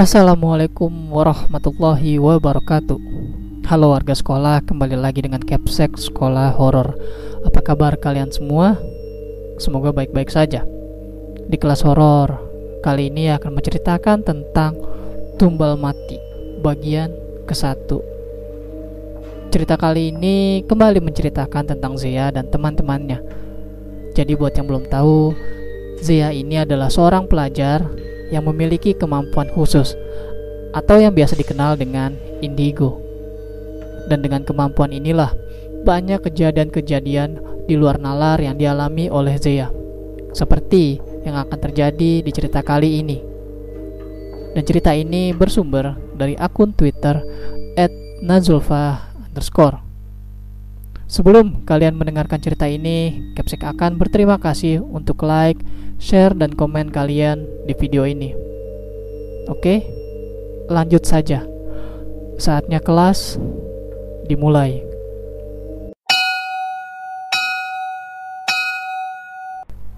Assalamualaikum warahmatullahi wabarakatuh Halo warga sekolah, kembali lagi dengan Capsek Sekolah Horor. Apa kabar kalian semua? Semoga baik-baik saja Di kelas horor, kali ini akan menceritakan tentang Tumbal Mati, bagian ke-1 Cerita kali ini kembali menceritakan tentang Zia dan teman-temannya Jadi buat yang belum tahu, Zia ini adalah seorang pelajar yang memiliki kemampuan khusus atau yang biasa dikenal dengan indigo. Dan dengan kemampuan inilah banyak kejadian-kejadian di luar nalar yang dialami oleh Zeya. Seperti yang akan terjadi di cerita kali ini. Dan cerita ini bersumber dari akun Twitter @nazulfa underscore. Sebelum kalian mendengarkan cerita ini, Capsek akan berterima kasih untuk like, share, dan komen kalian di video ini. Oke, lanjut saja. Saatnya kelas dimulai.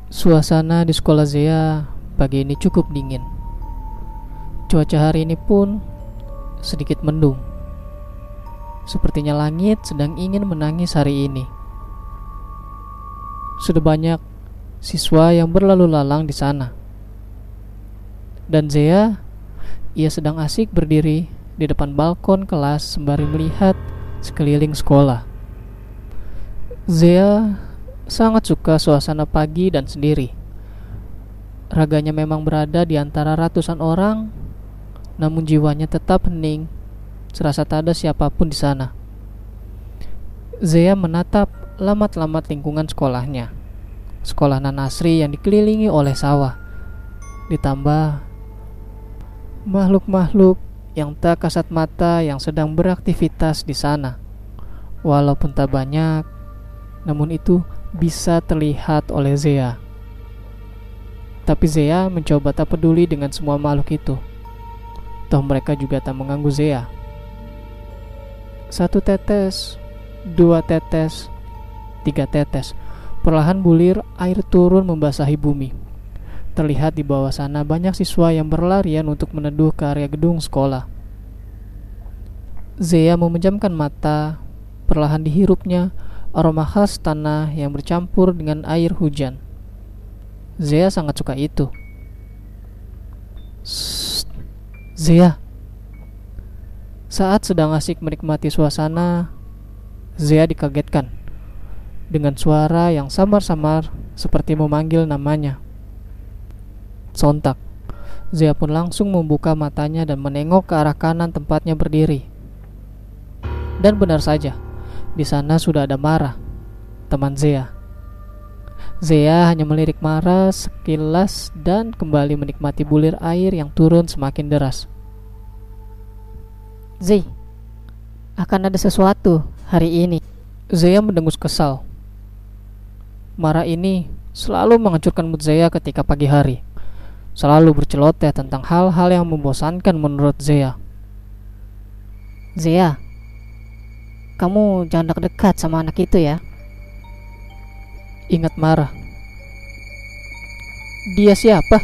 Suasana di sekolah Zea pagi ini cukup dingin. Cuaca hari ini pun sedikit mendung. Sepertinya langit sedang ingin menangis hari ini. Sudah banyak siswa yang berlalu lalang di sana. Dan Zea, ia sedang asik berdiri di depan balkon kelas sembari melihat sekeliling sekolah. Zea sangat suka suasana pagi dan sendiri. Raganya memang berada di antara ratusan orang, namun jiwanya tetap hening serasa tak ada siapa pun di sana. Zea menatap lamat-lamat lingkungan sekolahnya. Sekolah Nanasri yang dikelilingi oleh sawah. Ditambah makhluk-makhluk yang tak kasat mata yang sedang beraktivitas di sana. Walaupun tak banyak, namun itu bisa terlihat oleh Zea. Tapi Zea mencoba tak peduli dengan semua makhluk itu. Toh mereka juga tak mengganggu Zea. Satu tetes, dua tetes, tiga tetes. Perlahan bulir air turun membasahi bumi. Terlihat di bawah sana banyak siswa yang berlarian untuk meneduh ke area gedung sekolah. Zea memejamkan mata, perlahan dihirupnya aroma khas tanah yang bercampur dengan air hujan. Zea sangat suka itu. Zea, saat sedang asik menikmati suasana, Zia dikagetkan dengan suara yang samar-samar seperti memanggil namanya. Sontak, Zia pun langsung membuka matanya dan menengok ke arah kanan tempatnya berdiri. Dan benar saja, di sana sudah ada Mara, teman Zia. Zia hanya melirik Mara sekilas dan kembali menikmati bulir air yang turun semakin deras. Zay, akan ada sesuatu hari ini. Zaya mendengus kesal. Mara ini selalu menghancurkan mood Zaya ketika pagi hari. Selalu berceloteh tentang hal-hal yang membosankan menurut Zaya. Zaya, kamu jangan dekat-dekat sama anak itu ya. Ingat Mara. Dia siapa?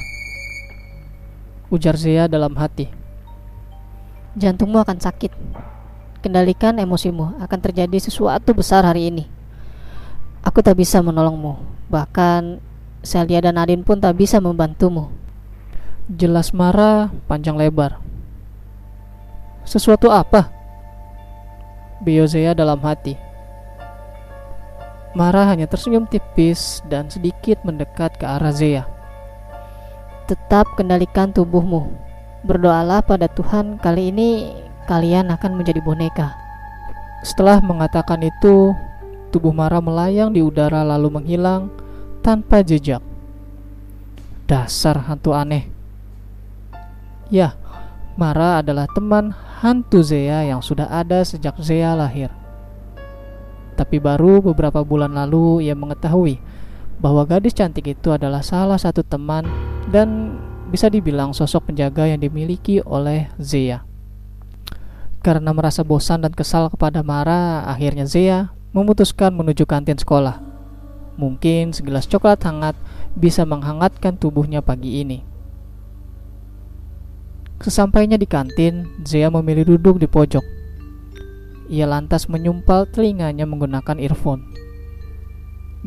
Ujar Zaya dalam hati jantungmu akan sakit. Kendalikan emosimu, akan terjadi sesuatu besar hari ini. Aku tak bisa menolongmu, bahkan Celia dan Nadine pun tak bisa membantumu. Jelas marah panjang lebar. Sesuatu apa? Biozea dalam hati. Marah hanya tersenyum tipis dan sedikit mendekat ke arah Zea. Tetap kendalikan tubuhmu, Berdoalah pada Tuhan kali ini kalian akan menjadi boneka. Setelah mengatakan itu, tubuh Mara melayang di udara lalu menghilang tanpa jejak. Dasar hantu aneh. Ya, Mara adalah teman hantu Zea yang sudah ada sejak Zea lahir. Tapi baru beberapa bulan lalu ia mengetahui bahwa gadis cantik itu adalah salah satu teman dan bisa dibilang sosok penjaga yang dimiliki oleh Zia. Karena merasa bosan dan kesal kepada Mara, akhirnya Zia memutuskan menuju kantin sekolah. Mungkin segelas coklat hangat bisa menghangatkan tubuhnya pagi ini. Sesampainya di kantin, Zea memilih duduk di pojok. Ia lantas menyumpal telinganya menggunakan earphone.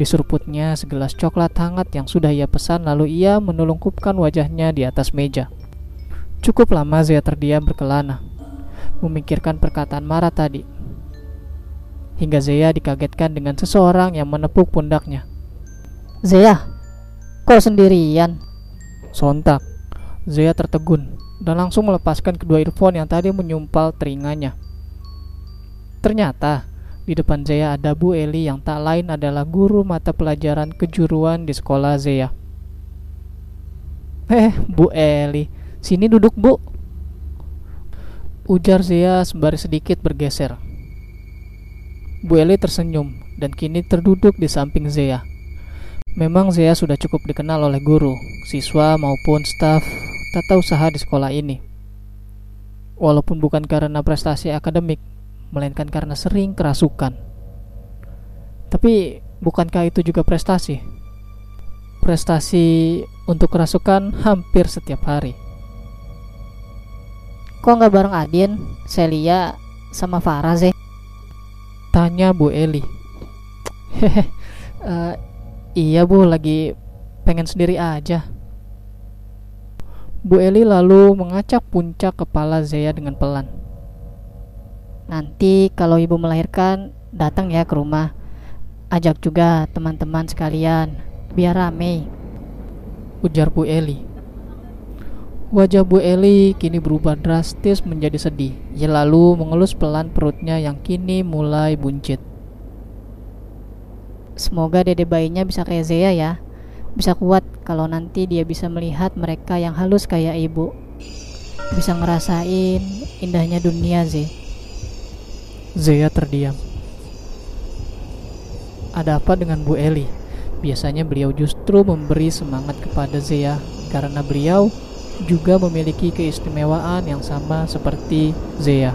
Diseruputnya segelas coklat hangat yang sudah ia pesan lalu ia menelungkupkan wajahnya di atas meja. Cukup lama Zea terdiam berkelana, memikirkan perkataan Mara tadi. Hingga Zea dikagetkan dengan seseorang yang menepuk pundaknya. Zea, kau sendirian? Sontak, Zea tertegun dan langsung melepaskan kedua earphone yang tadi menyumpal telinganya. Ternyata, di depan Zea ada Bu Eli yang tak lain adalah guru mata pelajaran kejuruan di sekolah Zea. Eh, Bu Eli, sini duduk Bu. Ujar Zea sembari sedikit bergeser. Bu Eli tersenyum dan kini terduduk di samping Zea. Memang Zea sudah cukup dikenal oleh guru, siswa maupun staf tata usaha di sekolah ini. Walaupun bukan karena prestasi akademik, melainkan karena sering kerasukan. Tapi bukankah itu juga prestasi? Prestasi untuk kerasukan hampir setiap hari. Kok nggak bareng Adin, Celia, sama Farah sih? Tanya Bu Eli. Hehe, uh, iya Bu, lagi pengen sendiri aja. Bu Eli lalu mengacak puncak kepala Zea dengan pelan. Nanti kalau ibu melahirkan, datang ya ke rumah. Ajak juga teman-teman sekalian, biar rame. Ujar Bu Eli. Wajah Bu Eli kini berubah drastis menjadi sedih. Ia lalu mengelus pelan perutnya yang kini mulai buncit. Semoga dede bayinya bisa kayak Zea ya. Bisa kuat kalau nanti dia bisa melihat mereka yang halus kayak ibu. Bisa ngerasain indahnya dunia, Zee. Zea terdiam. Ada apa dengan Bu Eli? Biasanya beliau justru memberi semangat kepada Zea karena beliau juga memiliki keistimewaan yang sama seperti Zea.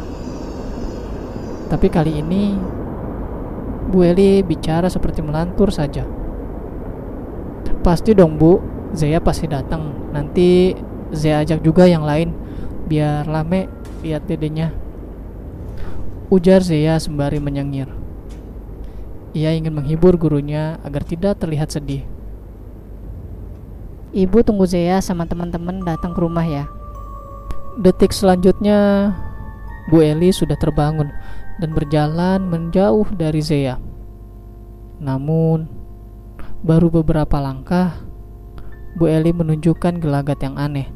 Tapi kali ini Bu Eli bicara seperti melantur saja. Pasti dong Bu, Zea pasti datang. Nanti Zea ajak juga yang lain biar lame lihat dedenya. Ujar Zea sembari menyengir. Ia ingin menghibur gurunya agar tidak terlihat sedih. Ibu tunggu Zea sama teman-teman datang ke rumah ya. Detik selanjutnya, Bu Eli sudah terbangun dan berjalan menjauh dari Zea. Namun, baru beberapa langkah, Bu Eli menunjukkan gelagat yang aneh.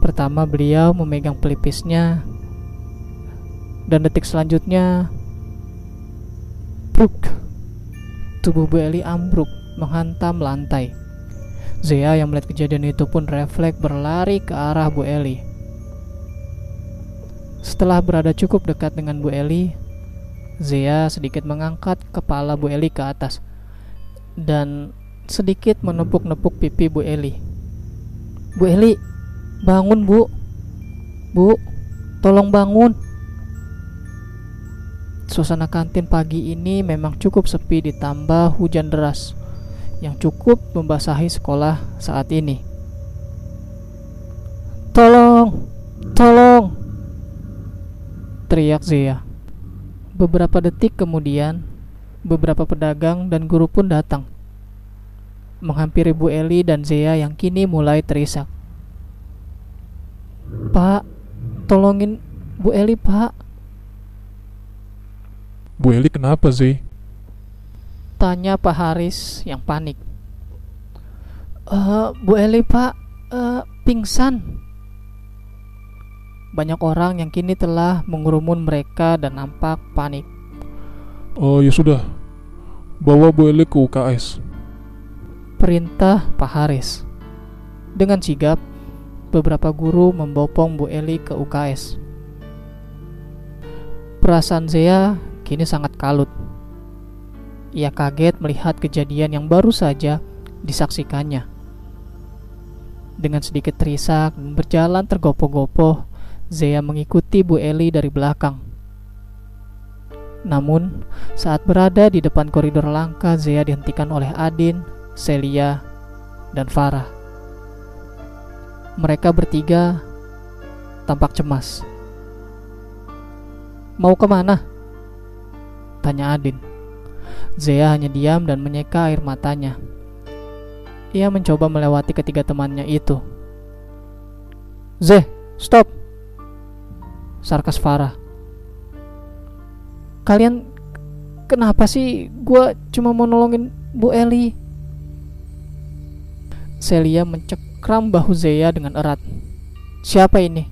Pertama, beliau memegang pelipisnya, dan detik selanjutnya, bruk, tubuh Bu Eli ambruk menghantam lantai. Zea yang melihat kejadian itu pun refleks berlari ke arah Bu Eli. Setelah berada cukup dekat dengan Bu Eli, Zea sedikit mengangkat kepala Bu Eli ke atas dan sedikit menepuk-nepuk pipi Bu Eli. Bu Eli, bangun Bu. Bu, tolong bangun. Suasana kantin pagi ini memang cukup sepi ditambah hujan deras yang cukup membasahi sekolah saat ini. Tolong, tolong, teriak Zia. Beberapa detik kemudian, beberapa pedagang dan guru pun datang, menghampiri Bu Eli dan Zia yang kini mulai terisak. Pak, tolongin Bu Eli, Pak. Bu Eli kenapa, Zee? Tanya Pak Haris yang panik. Uh, Bu Eli pak, uh, pingsan. Banyak orang yang kini telah mengurumun mereka dan nampak panik. Oh ya sudah, bawa Bu Eli ke UKS. Perintah Pak Haris. Dengan sigap, beberapa guru membopong Bu Eli ke UKS. Perasaan Zea kini sangat kalut ia kaget melihat kejadian yang baru saja disaksikannya. Dengan sedikit terisak dan berjalan tergopoh-gopoh, Zea mengikuti Bu Eli dari belakang. Namun, saat berada di depan koridor langka, Zea dihentikan oleh Adin, Celia, dan Farah. Mereka bertiga tampak cemas. Mau ke mana? Tanya Adin. Zea hanya diam dan menyeka air matanya. Ia mencoba melewati ketiga temannya itu. Zeh, stop! Sarkas Farah. Kalian kenapa sih? Gua cuma mau nolongin Bu Eli. Celia mencekram bahu Zea dengan erat. Siapa ini?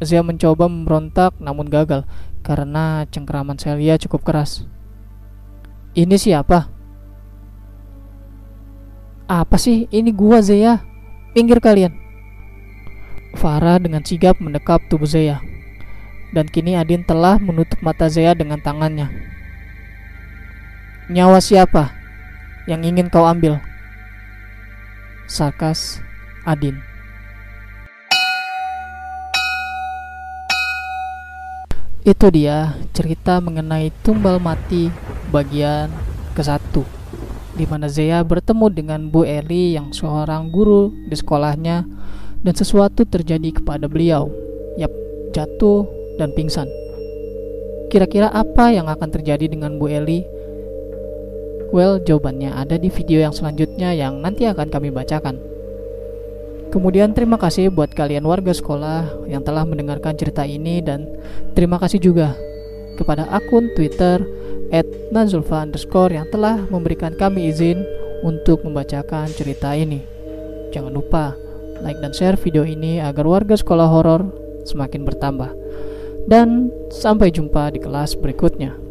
Zia mencoba memberontak namun gagal karena cengkeraman Celia cukup keras. Ini siapa? Apa sih? Ini gua Zia. Pinggir kalian. Farah dengan sigap mendekap tubuh Zia. Dan kini Adin telah menutup mata Zia dengan tangannya. Nyawa siapa yang ingin kau ambil? Sarkas Adin. Itu dia cerita mengenai Tumbal Mati bagian ke-1 di mana Zea bertemu dengan Bu Eli yang seorang guru di sekolahnya dan sesuatu terjadi kepada beliau. Yap, jatuh dan pingsan. Kira-kira apa yang akan terjadi dengan Bu Eli? Well, jawabannya ada di video yang selanjutnya yang nanti akan kami bacakan. Kemudian terima kasih buat kalian warga sekolah yang telah mendengarkan cerita ini dan terima kasih juga kepada akun Twitter underscore yang telah memberikan kami izin untuk membacakan cerita ini. Jangan lupa like dan share video ini agar warga sekolah horor semakin bertambah. Dan sampai jumpa di kelas berikutnya.